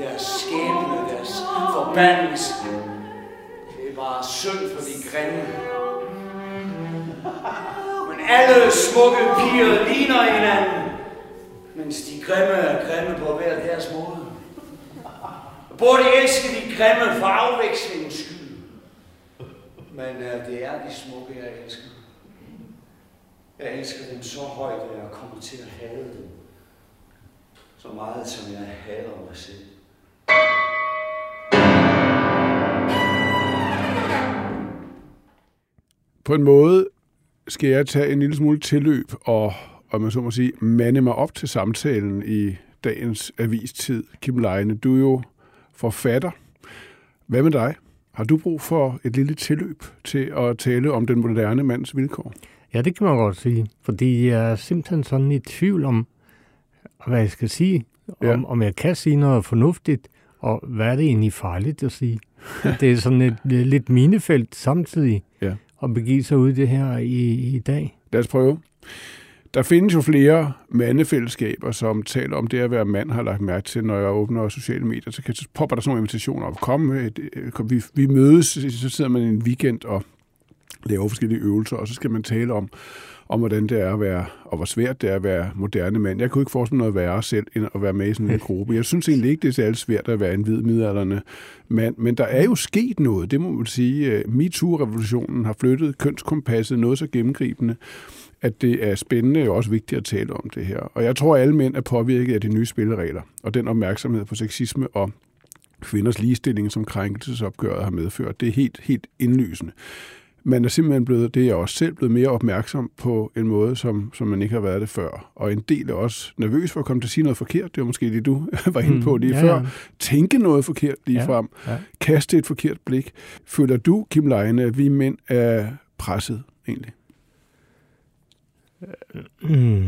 Deres skæbne, deres forbandelse. Det er bare synd for de grimme. Men alle smukke piger ligner hinanden, mens de grimme er grimme på hver deres måde. Burde elske de grimme for afvekslingens skyld. Men uh, det er de smukke, jeg elsker. Jeg elsker dem så højt, at jeg kommer til at hade dem. Så meget, som jeg hader mig selv. På en måde skal jeg tage en lille smule tilløb og, og man så må sige, mande mig op til samtalen i dagens avistid. Kim Leine, du er jo forfatter. Hvad med dig? Har du brug for et lille tilløb til at tale om den moderne mands vilkår? Ja, det kan man godt sige. Fordi jeg er simpelthen sådan i tvivl om, hvad jeg skal sige. Om, Ja. om jeg kan sige noget fornuftigt, og hvad er det egentlig farligt at sige. det er sådan et lidt minefelt samtidig Ja at begive sig ud i det her i, i dag. Lad os prøve. Der findes jo flere mandefællesskaber, som taler om det at være mand, har lagt mærke til, når jeg åbner sociale medier, så, kan, så popper der sådan nogle invitationer op. Kom, øh, et, øh, kom vi, vi mødes, så sidder man en weekend og laver forskellige øvelser, og så skal man tale om, om hvordan det er at være, og hvor svært det er at være moderne mand. Jeg kunne ikke forestille mig noget værre selv, end at være med i sådan en gruppe. Jeg synes egentlig ikke, det er særlig svært at være en hvid midalderne mand, men der er jo sket noget, det må man sige. MeToo-revolutionen har flyttet kønskompasset noget så gennemgribende, at det er spændende og også vigtigt at tale om det her. Og jeg tror, at alle mænd er påvirket af de nye spilleregler, og den opmærksomhed på sexisme og kvinders ligestilling, som krænkelsesopgøret har medført. Det er helt, helt indlysende. Man er simpelthen blevet, det er jeg også selv, blevet mere opmærksom på en måde, som, som man ikke har været det før. Og en del er også nervøs for at komme til at sige noget forkert. Det var måske det, du var inde på Mm, lige ja, før. ja. Tænke noget forkert lige Ja, frem. ja. Kaste et forkert blik. Føler du, Kim Leine, at vi mænd er presset egentlig? Mm,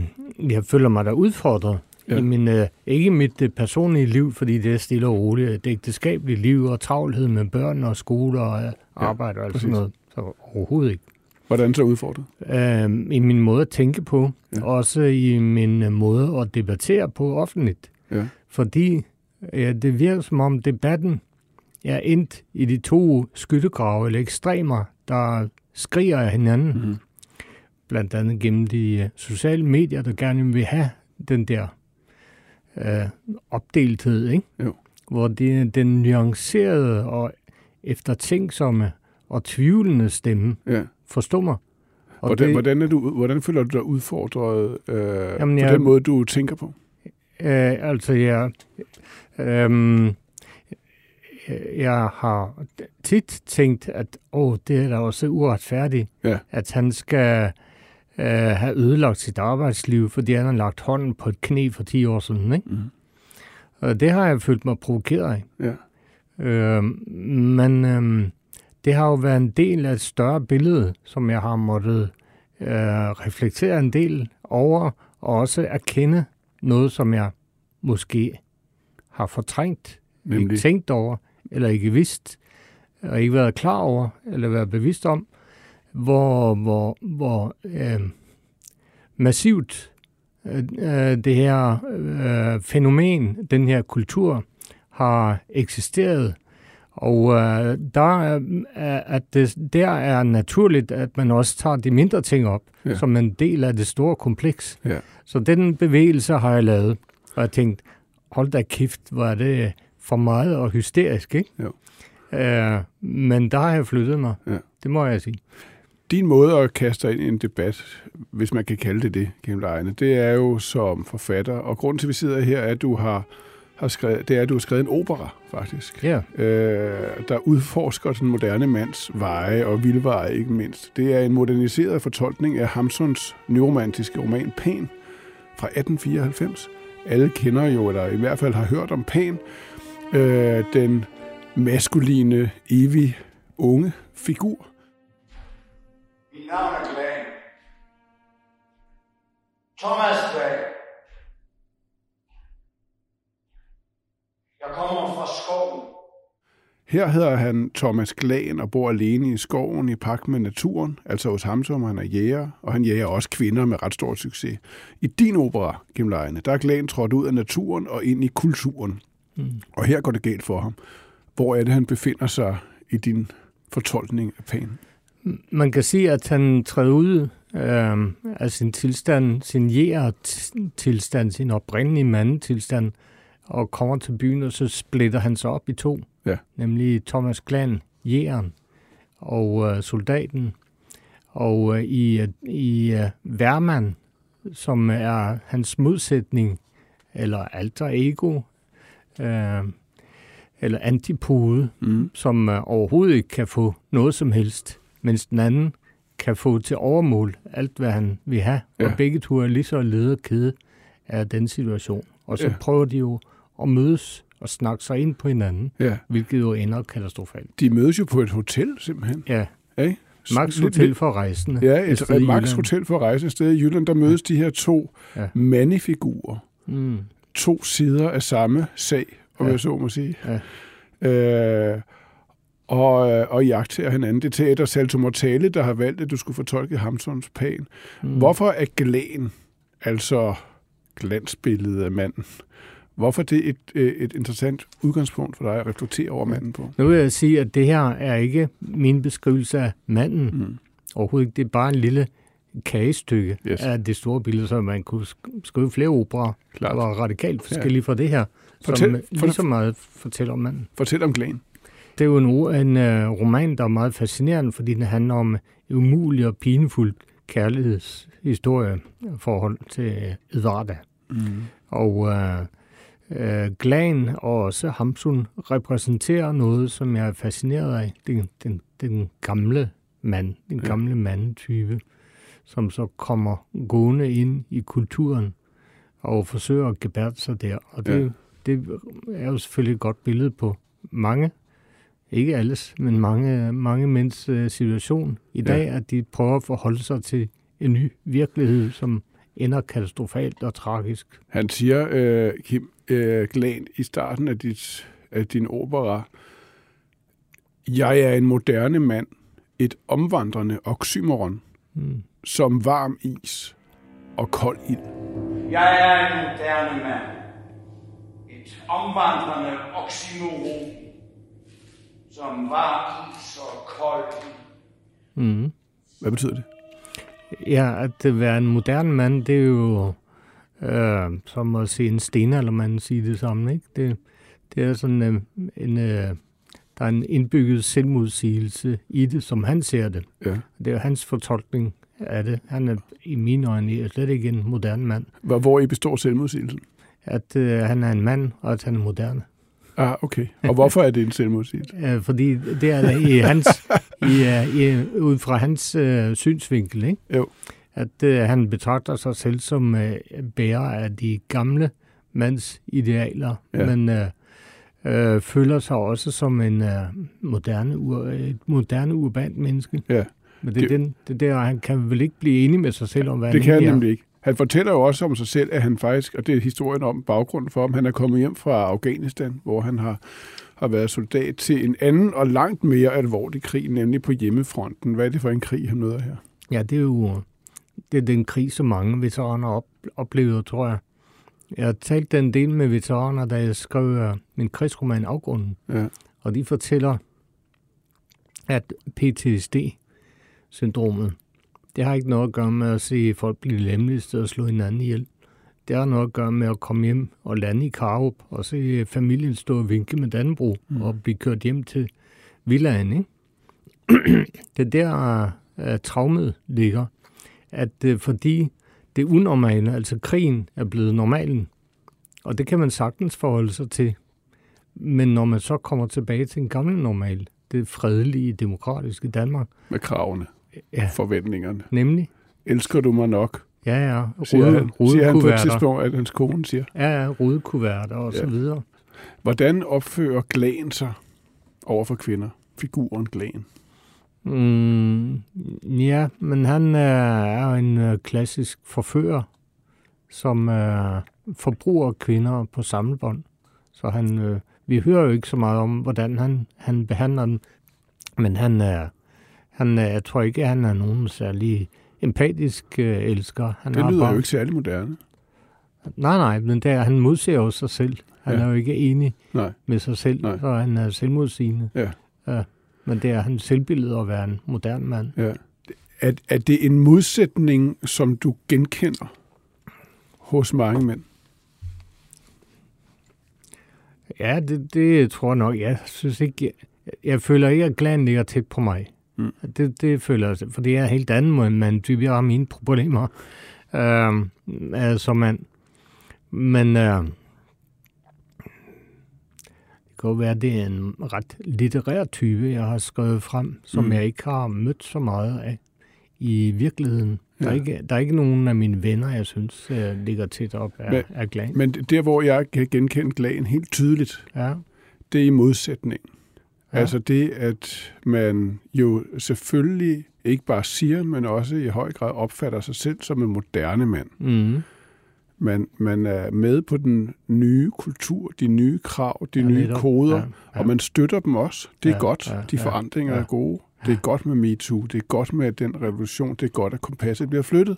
jeg føler mig da udfordret. Ja. Ja. I min, øh, ikke mit øh, personlige liv, fordi det er stille og roligt. Det ægteskabelige liv og travlhed med børn og skole og øh, arbejde og alt sådan noget. Så overhovedet ikke. Hvordan så udfordret? øh, i min måde at tænke på, Ja. også i min øh, måde at debattere på offentligt. Ja. Fordi ja, det virker som om debatten er endt i de to skyttegrave eller ekstremer, der skriger af hinanden, Mm-hmm. blandt andet gennem de øh, sociale medier, der gerne vil have den der øh, opdelthed, ikke? Jo. hvor det den nuancerede og eftertænksomme og tvivlende stemme, Ja. forstå mig. Og Hvordan, det- hvordan, er du, hvordan føler du dig udfordret øh, Jamen, på jeg- den måde, du tænker på? Øh, altså, jeg, øh, jeg har tit tænkt, at åh, det er da også uretfærdigt, Ja. at han skal øh, have ødelagt sit arbejdsliv, fordi han har lagt hånden på et knæ for 10 år siden. Ikke? Mm. Og det har jeg følt mig provokeret af. Ja. Øh, men øh, det har jo været en del af et større billede, som jeg har måttet øh, reflektere en del over, og også erkende noget, som jeg måske har fortrængt, Nemlig? ikke tænkt over, eller ikke vidst, og ikke været klar over, eller været bevidst om, hvor, hvor, hvor øh, massivt øh, øh, det her øh, fænomen, den her kultur, har eksisteret. Og øh, der, er, er- at det, der er naturligt, at man også tager de mindre ting op, Ja. som en del af det store kompleks. Ja. Så den bevægelse har jeg lavet, og jeg tænkt, hold da kæft, er det for meget og hysterisk, ikke? Jo. Øh, men der har jeg flyttet mig. Ja. Det må jeg sige. Din måde at kaste dig ind i en debat, hvis man kan kalde det det, Kim Leine, det er jo som forfatter. Og grunden til, at vi sidder her, er, at du har, har skrevet, det er, at du har skrevet en opera, faktisk. Ja. øh, der udforsker den moderne mands veje og vildveje, ikke mindst. Det er en moderniseret fortolkning af Hamsuns nyromantiske roman Pan fra 1894. alle kender jo, eller i hvert fald har hørt om Pan, øh, den maskuline, evig unge figur. Mit navn er Glan. Thomas Glan. Jeg kommer fra skoven. Her hedder han Thomas Glan og bor alene i skoven i pagt med naturen, altså hos ham, som han er jæger, og han jæger også kvinder med ret stor succes. I din opera, Gimlejene, der er Glan trådt ud af naturen og ind i kulturen. Mm. Og her går det galt for ham. Hvor er det, han befinder sig i din fortolkning af Pan? Man kan sige, at han træder ud øh, af sin tilstand, sin jæger-tilstand, sin oprindelige mandetilstand, og kommer til byen, og så splitter han sig op i to. Ja. Nemlig Thomas Glan, jægeren, og øh, soldaten. Og øh, i, i øh, Værmand, som er hans modsætning, eller alter ego, øh, eller antipode, Mm. som øh, overhovedet ikke kan få noget som helst, mens den anden kan få til overmål alt, hvad han vil have. Ja. Og begge to er lige så lede og kede af den situation. Og så ja. prøver de jo at mødes og snakke sig ind på hinanden, Ja, hvilket jo ender katastrofalt. de mødes jo på et hotel, simpelthen. Ja, Ikke? Max Hotel for rejsende. Ja, et et, Max. Hotel for rejse et sted i Jylland, der mødes de her to Ja. mandefigurer. Mm. To sider af samme sag, om Ja. jeg så må sige. Ja. Øh, og, øh, og jagter hinanden. Det er teater Salto Mortale, der har valgt, at du skulle fortolke Hamsons pan. Mm. Hvorfor er glan, altså glansbilledet af manden, hvorfor er det et, øh, et interessant udgangspunkt for dig at reflektere over manden på? Nu vil jeg sige, at det her er ikke min beskrivelse af manden. Mm. Overhovedet ikke. Det er bare en lille kagestykke Yes. af det store billede, så man kunne sk- skrive flere operer, der var radikalt forskellige ja. fra det her, Fortæl- som fortæl- lige så meget fortæller om manden. Fortæl om glan. Det er jo en, en uh, roman, der er meget fascinerende, fordi den handler om et umuligt og pinefuldt kærlighedshistorie forhold til Edvarda. Mm. Og uh, uh, Glan og også Hamsun repræsenterer noget, som jeg er fascineret af. Den, den, den gamle mand, den Ja. gamle mandetype, som så kommer gående ind i kulturen og forsøger at gebærde sig der. Og det, Ja. ja. det er jo selvfølgelig et godt billede på mange, ikke alles, men mange, mange mænds uh, situation i Ja. dag, at de prøver at forholde sig til en ny virkelighed, som ender katastrofalt og tragisk. Han siger, øh, Kim øh, Glan, i starten af, dit, af din opera, jeg er en moderne mand, et omvandrende oxymoron, Mm. som varm is og kold ild. Jeg er en moderne mand. Et omvandrende oxymoron, som var is og kold. Mm. Hvad betyder det? Ja, at være en moderne mand, det er jo øh, som at se en stenaldermand sige det samme. Ikke? Det, det er sådan øh, en, øh, der er en indbygget selvmodsigelse i det, som han ser det. Ja. Det er jo hans fortolkning af det. Han er i mine øjne slet ikke en moderne mand. Hvor, hvor I består selvmodsigelsen? At øh, han er en mand, og at han er moderne. Ah, okay. Og hvorfor er det en selvmodsigelse? Øh, fordi det er i hans, i, øh, i, ud fra hans øh, synsvinkel, ikke? Jo. At øh, han betragter sig selv som øh, bærer af de gamle mands idealer, Ja. men øh, øh, føler sig også som en øh, moderne, ur, et moderne urbant menneske. Ja. Men det, Det- det, den, det der, han kan vel ikke blive enig med sig selv om, hvad Det kan han egentlig er. nemlig ikke. Han fortæller jo også om sig selv, at han faktisk, og det er historien om baggrunden for ham, han er kommet hjem fra Afghanistan, hvor han har, har været soldat til en anden og langt mere alvorlig krig, nemlig på hjemmefronten. Hvad er det for en krig, han møder her? Ja, det er jo det er den krig, som mange veteraner op, oplever, tror jeg. Jeg har talt en del med veteraner, da jeg skrev øh, min krigsroman Afgrunden. Ja. Og de fortæller, at PTSD-syndromet, det har ikke noget at gøre med at se folk blive lemlæstet og slå hinanden ihjel. Det har noget at gøre med at komme hjem og lande i Karup og se familien stå og vinke med Dannebro mm. og blive kørt hjem til villaen. Ikke? det er der, uh, traumet ligger. At uh, fordi det unormale, altså krigen, er blevet normalen, og det kan man sagtens forholde sig til, men når man så kommer tilbage til en gammel normal, det fredelige, demokratiske Danmark, Med kravene, ja, forventningerne. nemlig, Elsker du mig nok? Ja, ja. Siger han, siger han på et tidspunkt, at hans kone siger. Ja, ja, rudekuverter og Ja. så videre. Hvordan opfører Glan sig over for kvinder? Figuren Glan. Mm, ja, men han er, er en øh, klassisk forfører, som øh, forbruger kvinder på samlebånd. Så han, øh, vi hører jo ikke så meget om, hvordan han, han behandler dem. Men han er, han er, jeg tror ikke, at han er nogen særlig empatisk øh, elsker. Han Det lyder bare, jo ikke særlig moderne. Nej, nej, men det er, han modser jo sig selv. Han ja. er jo ikke enig Nej. med sig selv, Nej. så han er selvmodsigende. Ja. ja. Men det er hans selvbillede at være en moderne mand. Ja. Er, er det en modsætning, som du genkender hos mange mænd? Ja, det, det tror jeg nok. Jeg synes ikke, jeg, jeg føler ikke, at glæden ligger tæt på mig. Mm. Det, det føler jeg, for det er helt anden måde, man typisk har mine problemer øh, som mand. Men øh, kan jo være, at det er en ret litterær type, jeg har skrevet frem, som Mm. jeg ikke har mødt så meget af i virkeligheden. Der, er Ja. ikke, der er ikke nogen af mine venner, jeg synes, øh, ligger tæt op af, Men- af glæden. Men der, hvor jeg kan genkende Glan helt tydeligt, Ja, det er i modsætning. Ja. Altså det, at man jo selvfølgelig ikke bare siger, men også i høj grad opfatter sig selv som en moderne mand. mm. Man, man er med på den nye kultur, de nye krav, de Ja, nye netop. koder, Ja, ja. og man støtter dem også. Det er Ja, godt. ja, De ja, forandringer ja. er gode. Det er godt med MeToo. Det er godt med den revolution. Det er godt, at kompasset bliver flyttet.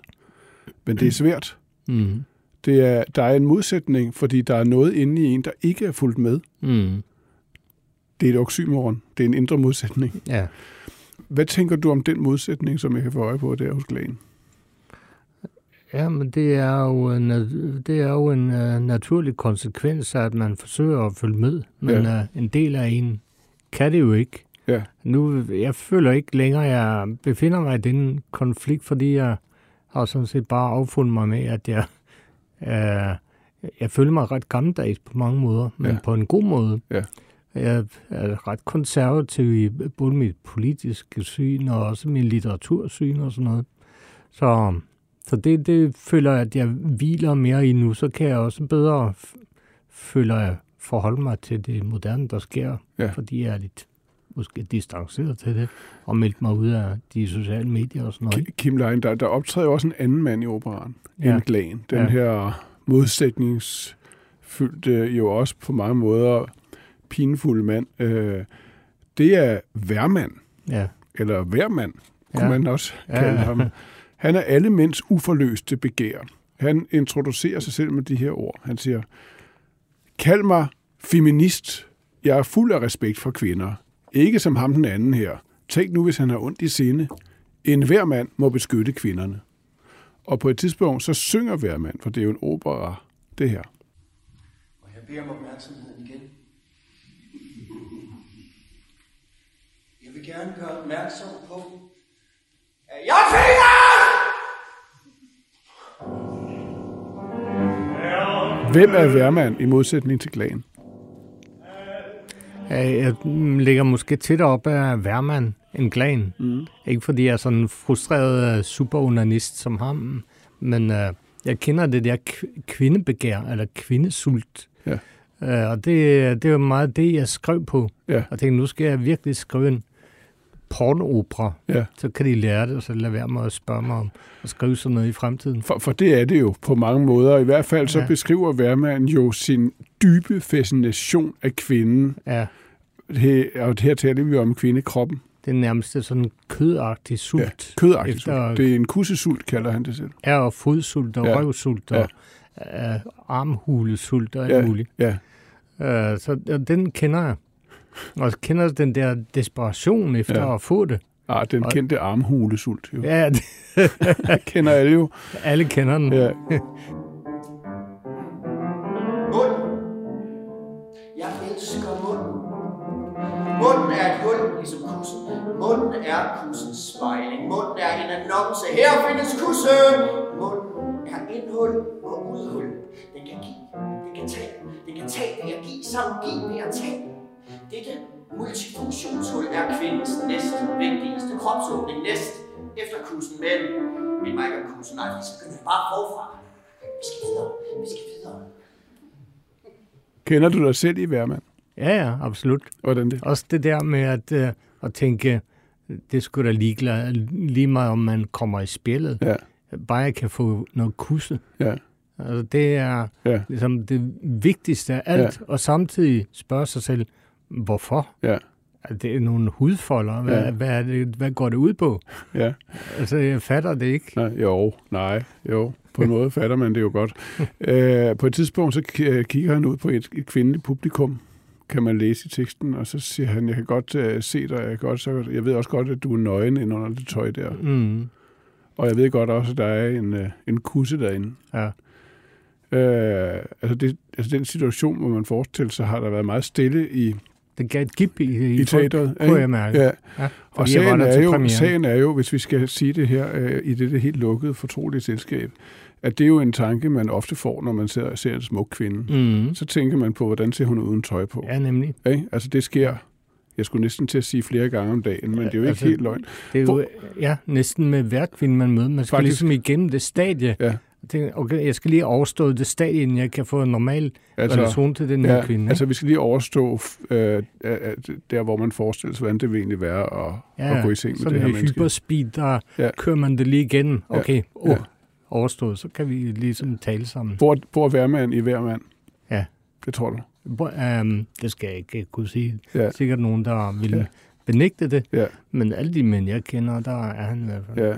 Men det er svært. Mm. Det er, der er en modsætning, fordi der er noget inde i en, der ikke er fuldt med. Mm. Det er et oxymoron. Det er en indre modsætning. Ja. Hvad tænker du om den modsætning, som jeg kan få øje på der hos Glan? Ja, men det er jo en, det er jo en uh, naturlig konsekvens af, at man forsøger at følge med. Men Ja. uh, en del af en kan det jo ikke. Ja. Nu, jeg føler ikke længere, jeg befinder mig i den konflikt, fordi jeg har sådan set bare affundet mig med, at jeg, uh, jeg føler mig ret gammeldags på mange måder, men ja. på en god måde. Ja. Jeg er ret konservativ i både mit politiske syn og også min litteratursyn og sådan noget. Så, så det, det føler jeg, at jeg hviler mere i nu. Så kan jeg også bedre, føler jeg, forholde mig til det moderne, der sker. Ja. Fordi jeg er lidt måske distanceret til det, og meldt mig ud af de sociale medier og sådan noget. Ki- Kim Lein, der, der optræder jo også en anden mand i operaen Ja. end Glan. Den Ja. her modsætningsfyldte, jo også på mange måder pinefulde mand. Øh, det er Værmand, Ja, eller Værmand, kunne Ja. man også Ja. kalde ham. Han er alle mænds uforløste begær. Han introducerer sig selv med de her ord. Han siger, kald mig feminist. Jeg er fuld af respekt for kvinder. Ikke som ham den anden her. Tænk nu, hvis han har ondt i sinde. En hver mand må beskytte kvinderne. Og på et tidspunkt, så synger hver mand, for det er jo en opera, det her. Og jeg beder om opmærksomheden igen. Jeg vil gerne gøre opmærksom på, at jeg finder! Hvem er værmand i modsætning til Glan? jeg, ligger måske tættere op af Værmand end Glan. Mm. Ikke fordi jeg er sådan en frustreret øh, superonanist som ham, men øh, jeg kender det der kv- kvindebegær, eller kvindesult. Ja. Øh, og det, det er jo meget det, jeg skrev på. Ja. Og tænkte, nu skal jeg virkelig skrive en pornoopera. Ja. Så kan de lære det, og så lade være med at spørge mig om at skrive sådan noget i fremtiden. For, for det er det jo på mange måder. I hvert fald så Ja. beskriver Værmand jo sin dybe fascination af kvinden. Ja, Her, og her taler vi om kvindekroppen. det er nærmest sådan kødagtig sult. Ja, kødagtigt. Efter- sult. Det er en kussesult, kalder han det selv. Ja, og fodsult og Ja. røvsult og ja. armhulesult og alt Ja, muligt. ja. Uh, så den kender jeg. Og kender den der desperation efter Ja. ja. at få det. Ah, den Og- kendte armhulesult. Jo. Ja, det, kender alle jo. alle kender den. Ja. Mund. Jeg elsker munden. Munden er et hul, ligesom kussen. Munden er kussens spejling. Munden er en annonce. Her findes kusse. Munden er indhul og udhul. Den kan give, den kan tage, den kan tage ved at give, samt give ved at tage. Dette multifunktionshul er kvindens næst vigtigste kropsåbning næst efter kussen. Men Mind mig ikke om kussen. Nej, så kan vi bare forfra. Vi skal videre. Vi skal videre. Kender du dig selv i værmand? Ja, ja, absolut. Hvordan det? Også det der med at, øh, at tænke, det skulle da lige, lige meget, om man kommer i spillet. Ja, Bare jeg kan få noget kusse. ja, Altså, det er ja, ligesom det vigtigste af alt, ja. og samtidig spørge sig selv, hvorfor? ja, Er det nogle hudfolder? Hvad, Ja. hvad, er det, hvad går det ud på? ja. Altså, jeg fatter det ikke. Nej, jo, nej, jo. På en måde fatter man det jo godt. Øh, på et tidspunkt, så k- kigger han ud på et, et kvindeligt publikum, kan man læse i teksten, og så siger han, jeg kan godt uh, se dig, jeg, kan godt, så, jeg ved også godt, at du er nøgen ind under det tøj der. Mm, Og jeg ved godt også, at der er en, uh, en kusse derinde. ja. Øh, altså, det, altså den situation, hvor man forestiller sig, har der været meget stille i, Det gav et gip i, i, i teatret. kunne jeg mærke. Ja. Ja, Og sagen er, jo, premieren. sagen er jo, hvis vi skal sige det her øh, i det, det helt lukkede, fortrolige selskab, at det er jo en tanke, man ofte får, når man ser, ser en smuk kvinde. Mm, Så tænker man på, hvordan ser hun ud uden tøj på. ja, nemlig. Ikke? Altså det sker, jeg skulle næsten til at sige flere gange om dagen, men Ja, det er jo ikke altså, helt løgn. Det er jo Hvor- ja, næsten med hver kvinde, man møder. Man skal. Faktisk. ligesom igennem det stadie. Ja. Tænke, okay, jeg skal lige overstå det stadie, inden jeg kan få en normal Altså, relation til den her ja, kvinde. altså vi skal lige overstå øh, øh, der, hvor man forestiller sig, hvordan det vil egentlig være at, ja, at gå i seng med det her menneske. hyperspeed, der Ja. ja. kører man det lige igen. Ja. Okay, oh, Ja. overstået, så kan vi ligesom tale sammen. Hvor, hvor hver mand i hver mand? Ja. Det tror du? Hvor- Um, det skal jeg ikke kunne sige. Ja. Ja. Sikkert nogen, der vil Ja. ja. benægte det. Ja. Men alle de mænd, jeg kender, der er han i hvert fald. Ja.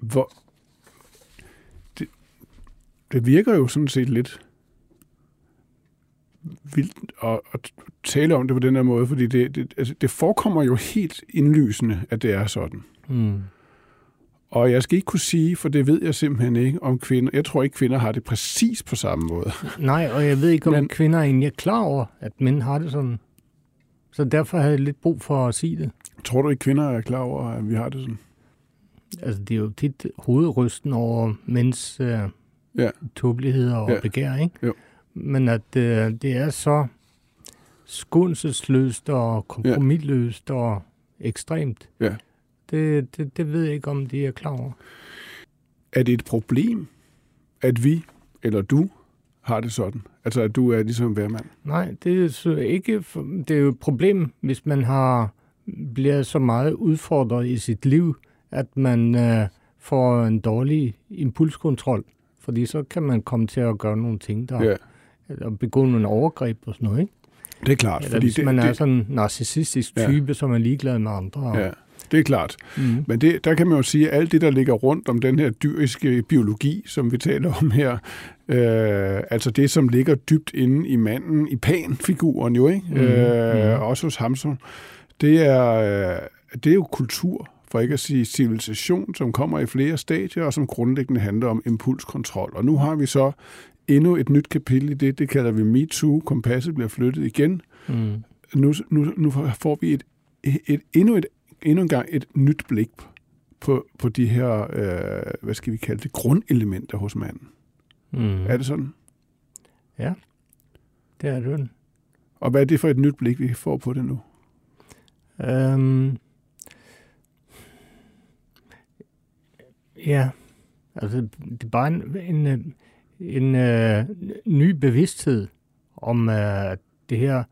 Hvor... Det, det virker jo sådan set lidt vildt at, at tale om det på den her måde, fordi det, det, altså, det forekommer jo helt indlysende, at det er sådan. Mm. Og jeg skal ikke kunne sige, for det ved jeg simpelthen ikke om kvinder. Jeg tror ikke, kvinder har det præcis på samme måde. Nej, og jeg ved ikke, om Men- kvinder egentlig er klar over, at mænd har det sådan. Så derfor havde jeg lidt brug for at sige det. Tror du ikke, kvinder er klar over, at vi har det sådan? Altså, det er jo tit hovedrysten over mænds øh, Ja. tåbeligheder og Ja. ja. begær, ikke? Jo. Men at øh, det er så skånselsløst og kompromisløst og ekstremt. Ja. Det, det, det ved jeg ikke, om de er klar over. Er det et problem, at vi, eller du, har det sådan? Altså, at du er ligesom hver mand? Nej, det er, så ikke, det er jo et problem, hvis man har bliver så meget udfordret i sit liv, at man øh, får en dårlig impulskontrol. Fordi så kan man komme til at gøre nogle ting, der Ja, eller begå nogle overgreb og sådan noget. Ikke? det er klart. Eller hvis det, man er det, sådan en narcissistisk Ja. type, som er ligeglad med andre. ja, det er klart. Mm. Men det, der kan man jo sige, at alt det, der ligger rundt om den her dyriske biologi, som vi taler om her, øh, altså det, som ligger dybt inde i manden, i pan-figuren jo, ikke? Mhm, Øh, mhm. også hos Hamsun, det er, øh, det er jo kultur, for ikke at sige civilisation, som kommer i flere stadier, og som grundlæggende handler om impulskontrol. Og nu har vi så endnu et nyt kapitel i det, det kalder vi MeToo. Kompasset bliver flyttet igen. Mm. Nu, nu, nu får vi et, et, endnu, et, endnu en gang et nyt blik på, på de her, øh, hvad skal vi kalde det, grundelementer hos manden. Mm. Er det sådan? Det er det. Og hvad er det for et nyt blik, vi får på det nu? Øhm, ja, altså det er bare en, en, en øh, ny bevidsthed om, øh, at det her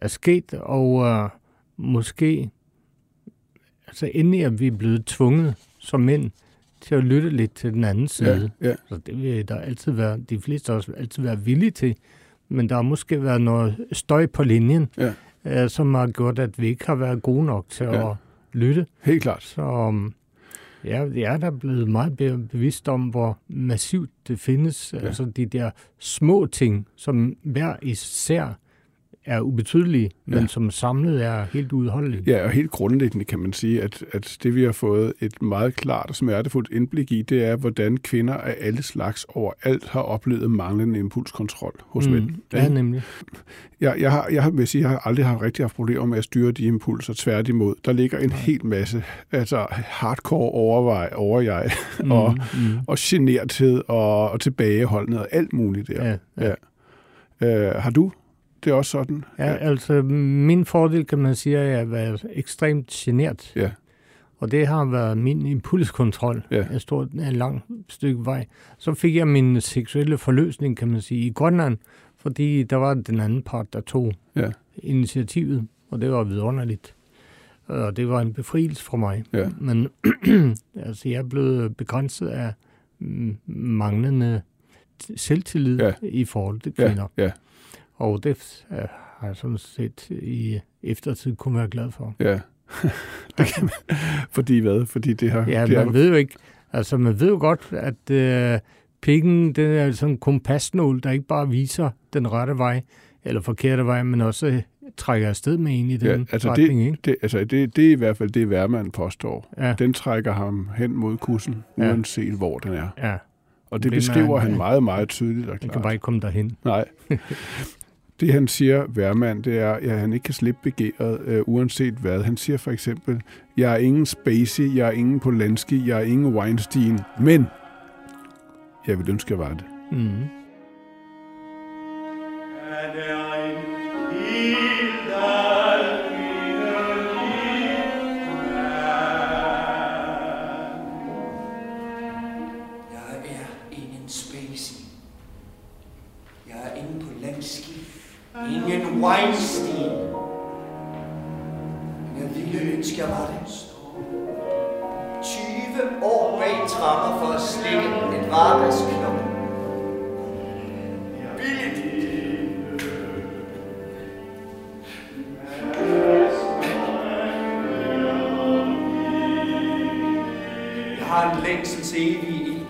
er sket, og øh, måske altså endelig er vi blevet tvunget som mænd til at lytte lidt til den anden side. Ja, ja, Så det vil der altid være, de fleste også altid være villige til. Men der har måske været noget støj på linjen, Ja. øh, som har gjort, at vi ikke har været gode nok til Ja. at lytte. helt klart. Så um, ja, jeg er da blevet meget be- bevidst om, hvor massivt det findes. Ja. Altså de der små ting, som hver især er ubetydelige, Ja. men som samlet er helt udholdelige. Ja, og helt grundlæggende kan man sige, at, at det vi har fået et meget klart og smertefuldt indblik i, det er, hvordan kvinder af alle slags overalt har oplevet manglende impulskontrol hos mm. mænd. Ja, nemlig. Jeg, jeg, har, jeg vil sige, jeg har aldrig haft rigtig haft problemer med at styre de impulser tværtimod. Der ligger en hel masse altså hardcore overvej over jeg, mm. og, mm. og generthed og, og tilbageholdenhed og alt muligt der. Ja, ja. Øh, har du det er også sådan? Ja, altså min fordel kan man sige, er at være ekstremt genert. Ja. Og det har været min impulskontrol. Ja. Jeg stod en lang stykke vej. Så fik jeg min seksuelle forløsning, kan man sige, i Grønland, fordi der var den anden part, der tog Ja. initiativet, og det var vidunderligt. Og det var en befrielse for mig. Ja. Men altså, jeg blevet begrænset af manglende selvtillid Ja. ja. i forhold til Ja, kvinder. ja, Og det øh, har jeg sådan set i eftertid kunne være glad for. ja. det kan man. Fordi hvad? Fordi det har... Ja, det man har, ved jo ikke, altså man ved jo godt, at øh, pikken, den er sådan en kompasnål, der ikke bare viser den rette vej, eller forkerte vej, men også øh, trækker afsted med en i den ja, altså retning, det, ikke? det, altså det, det er i hvert fald det, Værmand påstår. Ja, Den trækker ham hen mod kussen, Ja. uanset hvor den er. ja, Og det Det er beskriver han- han meget, meget tydeligt og den kan klart. bare ikke komme derhen. Nej. Det han siger, Værmand, det er, at han ikke kan slippe begæret, øh, uanset hvad. Han siger for eksempel, jeg er ingen Spacey, jeg er ingen Polanski, jeg er ingen Weinstein, men jeg vil ønske, jeg var det. Mm. Er en Ingen Weinstein. Men jeg ville ønske, jeg var den store. 20 år bag trapper for at slikke et vardagsknop. Jeg har en længsel til evig i.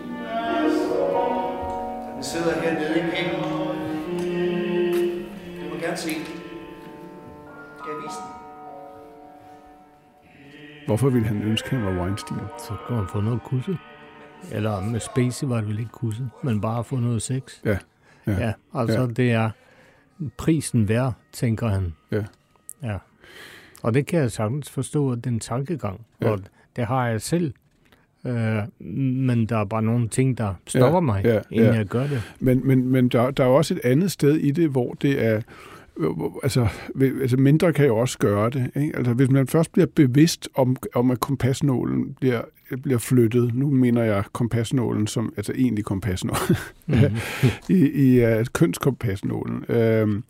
Den sidder hernede i pinden. Gerne se den. Skal jeg vise den? Hvorfor ville han ønske, at han var Weinstein? Så kan man få noget kusse. Eller med Spacey var det vel ikke kusse, men bare få noget sex. Ja, ja, ja altså ja. det er prisen værd, tænker han. Ja. Ja. Og det kan jeg sagtens forstå, den tankegang. Ja. Og det har jeg selv. Øh, men der er bare nogle ting, der stopper Ja, mig, ja, inden ja. jeg gør det. Men, men, men der, der er også et andet sted i det, hvor det er... Altså, altså mindre kan jo også gøre det. Ikke? Altså, hvis man først bliver bevidst om, om at kompasnålen bliver, bliver flyttet, nu mener jeg kompasnålen som, altså egentlig kompasnålen, Mhm. i, i uh, kønskompasnålen, øhm,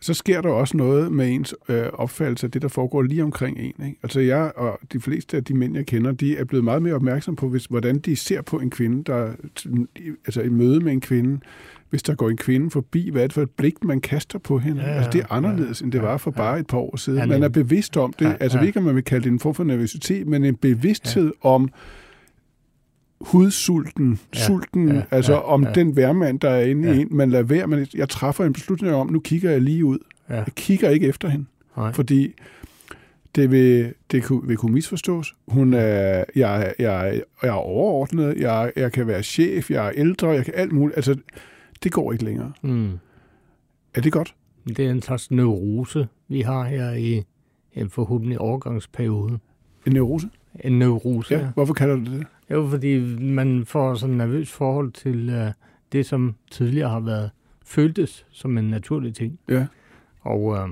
så sker der også noget med ens øh, opfattelse af det, der foregår lige omkring en. Ikke? Altså jeg og de fleste af de mænd, jeg kender, de er blevet meget mere opmærksom på, hvis, hvordan de ser på en kvinde, der altså i møde med en kvinde, hvis der går en kvinde forbi, hvad er det for et blik, man kaster på hende? Ja, Ja, altså det er ja, anderledes, end det ja, var for ja. bare et par år siden. Ja, Man er bevidst om det. Ja, Altså ja. ikke, om man vil kalde det en form for nervøsitet, men en bevidsthed om hudsulten, Ja, sulten, ja, altså ja, om ja. den værmand, der er inde Ja. i en. Man lader være, men jeg træffer en beslutning om, nu kigger jeg lige ud. Ja. Jeg kigger ikke efter hende, Nej. fordi det vil, det kunne, vil kunne misforstås. Hun er, jeg, jeg, jeg er overordnet, jeg, jeg kan være chef, jeg er ældre, jeg kan alt muligt. Altså, det går ikke længere. Mm. Er det godt? Det er en slags neurose, vi har her i en forhåbentlig overgangsperiode. En neurose? En neurose, Ja. Hvorfor kalder du det det? Jo, fordi man får sådan et nervøst forhold til uh, det, som tidligere har været føltes som en naturlig ting. Ja. Og uh,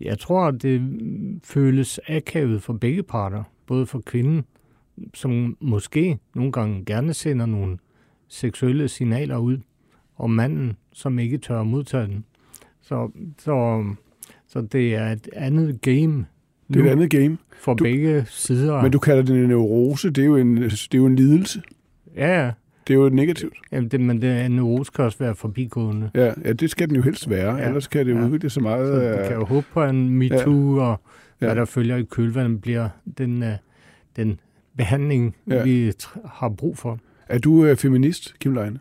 jeg tror, at det føles akavet for begge parter. Både for kvinden, som måske nogle gange gerne sender nogle seksuelle signaler ud, og manden, som ikke tør modtage den. Så, så, så det er et andet game Det er et andet game. for Du- begge sider. Men du kalder det en neurose, det er jo en, det er jo en lidelse. Ja, ja. Det er jo negativt. Jamen, det, men det en neurose kan også være forbigående. Ja, ja det skal den jo helst være, Ja. ja. ellers kan det jo Ja. udvikle sig meget. Så du øh, kan jo håbe på, at en MeToo og Ja. hvad der følger i kølvandet bliver den, øh, den behandling, Ja. vi har brug for. Er du øh, feminist, Kim Leine?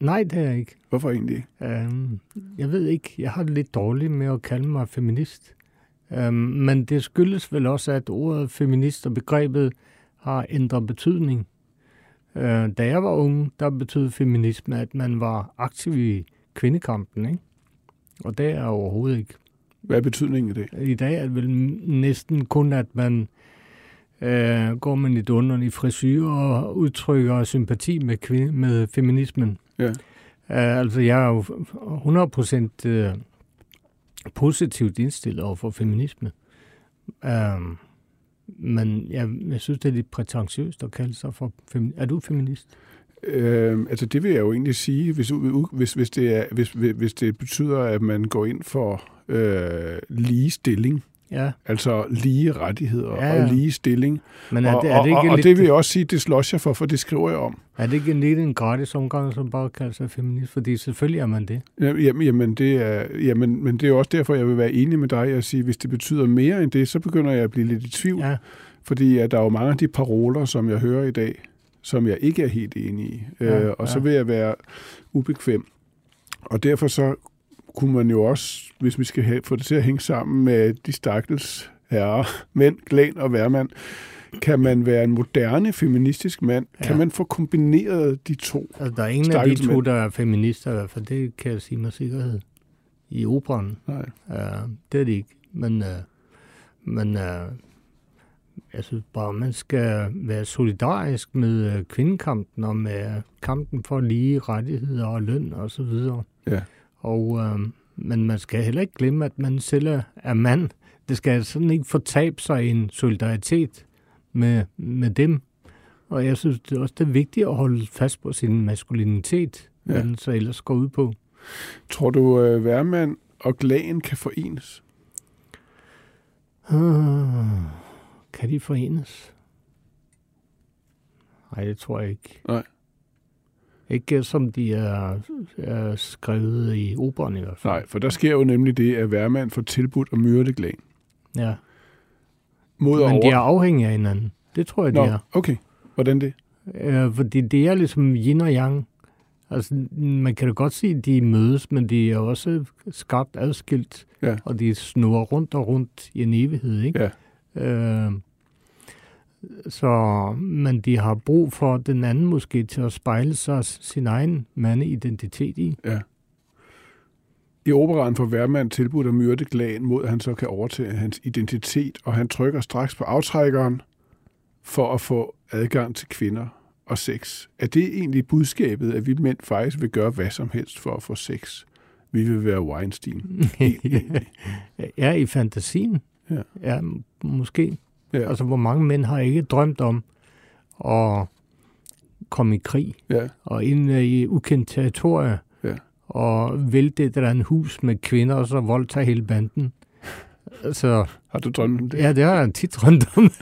Nej, det er jeg ikke. Hvorfor egentlig? Øhm, jeg ved ikke, jeg har det lidt dårligt med at kalde mig feminist. Øhm, men det skyldes vel også, at ordet feminist og begrebet har ændret betydning. Øh, da jeg var ung, der betød feminisme, at man var aktiv i kvindekampen, ikke? Og det er overhovedet ikke. Hvad er betydningen af det? I dag er det vel næsten kun, at man øh, går med lidt underlig frisyr og udtrykker sympati med, kvinde, med feminismen. Ja. Uh, altså, jeg er jo 100% uh, positivt indstillet over for feminisme. Uh, men jeg, jeg synes, det er lidt prætentiøst at kalde sig for feminist. Er du feminist? Øh, altså det vil jeg jo egentlig sige, hvis, hvis, hvis, det, er, hvis, hvis det betyder, at man går ind for øh, ligestilling. Ja. Altså lige rettigheder ja, ja. og lige stilling. Men er og, det, er det ikke og, og lidt, det vil jeg også sige, det slås jeg for, for det skriver jeg om. Er det ikke lidt en gratis omgang, som bare kalder sig feminist? Fordi selvfølgelig er man det. Jamen, jamen, det er, jamen, men det er også derfor, jeg vil være enig med dig at sige, hvis det betyder mere end det, så begynder jeg at blive lidt i tvivl. Ja. Fordi at der er jo mange af de paroler, som jeg hører i dag, som jeg ikke er helt enig i. Ja, øh, og så ja. vil jeg være ubekvem. Og derfor så kunne man jo også, hvis vi skal have, få det til at hænge sammen med de stakkels herrer, mænd, Glæn og Værmand, kan man være en moderne feministisk mand? Ja. Kan man få kombineret de to? Altså, der er ingen af de to, mænd. der er feminister i hvert fald. Det kan jeg sige med sikkerhed. I operan. Nej. Uh, det er det ikke. Men, uh, men uh, jeg synes bare, man skal være solidarisk med uh, kvindekampen og med kampen for lige rettigheder og løn og så videre. Ja. Og, uh, men man skal heller ikke glemme, at man selv er- mand. Det skal sådan ikke fortabe sig i en solidaritet med, med dem. Og jeg synes det er også det er vigtigt at holde fast på sin maskulinitet, Ja. hvad den så ellers går ud på. Tror du, øh, Værmand og Glæn kan forenes? Ah, kan de forenes? Nej, det tror jeg ikke. Nej. Ikke som de er, er skrevet i operan i hvert fald. Nej, for der sker jo nemlig det, at Værmand får tilbudt at myrde Glæn. Ja. Mod Men de over. er afhængige af hinanden. Det tror jeg, de Nå, er. okay. Hvordan det? Øh, fordi det er ligesom yin og yang. Altså, man kan da godt sige, at de mødes, men de er også skarpt adskilt. Ja. Og de snurrer rundt og rundt i en evighed, ikke? Ja. Øh, så, men de har brug for den anden måske til at spejle sig sin egen mandeidentitet i. Ja. I operaen får Værmand tilbudt at myrde Glæn, mod at han så kan overtage hans identitet, og han trykker straks på aftrækkeren for at få adgang til kvinder og sex. Er det egentlig budskabet, at vi mænd faktisk vil gøre hvad som helst for at få sex? Vi vil være Weinstein. ja, i fantasien. Ja. ja måske. Ja. Altså, hvor mange mænd har ikke drømt om at komme i krig Ja, og ind i ukendt territorie Ja. og vælte et eller andet hus med kvinder og så voldtage hele banden. Altså, har du drømt om det? ja, det har jeg tit drømt om.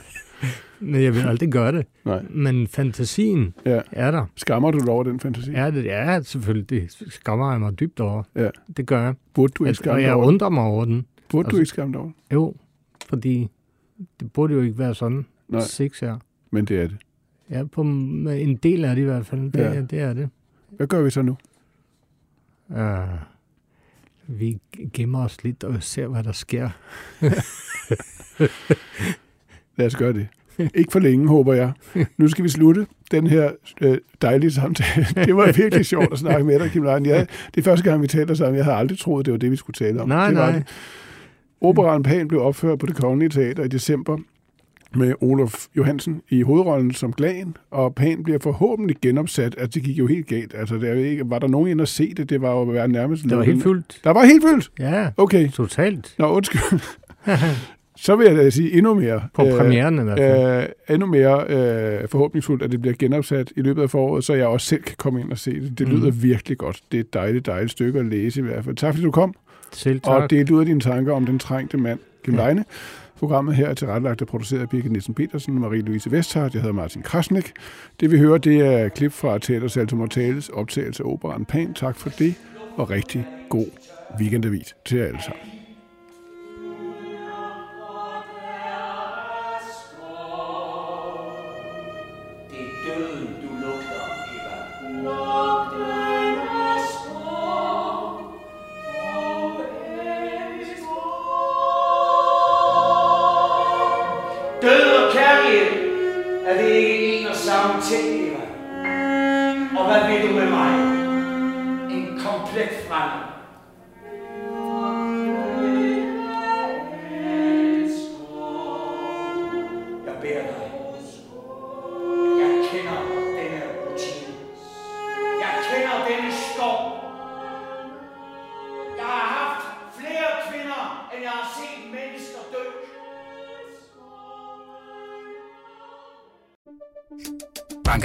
Men jeg vil aldrig gøre det. Nej. Men fantasien Ja. er der. Skammer du dig over den fantasi? Ja, det er selvfølgelig. Det skammer jeg mig dybt over. Ja. Det gør jeg. Burde du ikke skamme og dig jeg over? undrer mig over den. Burde du altså- ikke skamme dig over? Jo, fordi det burde jo ikke være sådan, Nej. sex er. Men det er det. Ja, på en del af det i hvert fald. Det, Ja. ja. det er det. Hvad gør vi så nu? Uh, vi gemmer os lidt og ser, hvad der sker. Lad os gøre det. Ikke for længe, håber jeg. Nu skal vi slutte den her øh, dejlige samtale. Det var virkelig sjovt at snakke med dig, Kim Lein. Jeg, det er første gang, vi taler sammen. Jeg havde aldrig troet, det var det, vi skulle tale om. Nej, det var nej. Det. Operaen Pan blev opført på det Kongelige Teater i december med Olof Johansen i hovedrollen som Glan, og Pan bliver forhåbentlig genopsat. Altså, det gik jo helt galt. Altså, der er ikke, var der nogen ind at se det? Det var jo nærmest... Det var helt fyldt. Der var helt fyldt? Ja, Okay. totalt. Nå, undskyld. Så vil jeg da sige endnu mere. På premieren i hvert fald. Øh, endnu mere øh, forhåbningsfuldt, at det bliver genopsat i løbet af foråret, så jeg også selv kan komme ind og se det. Det Mhm. lyder virkelig godt. Det er et dejligt, dejligt stykke at læse i hvert fald. Tak fordi du kom, Selv og tak. delte ud af dine tanker om den trængte mand, Kim Ja. Leine. Programmet her er tilrettelagt og produceret af Birgit Nielsen Petersen, Marie-Louise Vesthardt, jeg hedder Martin Krasnik. Det vi hører, det er klip fra Teater Salto Mortales optagelse af operan Pan. Tak for det, og rigtig god weekendavis til jer alle sammen. Ting, Eva? Og hvad vil du med mig? En komplet fremmed.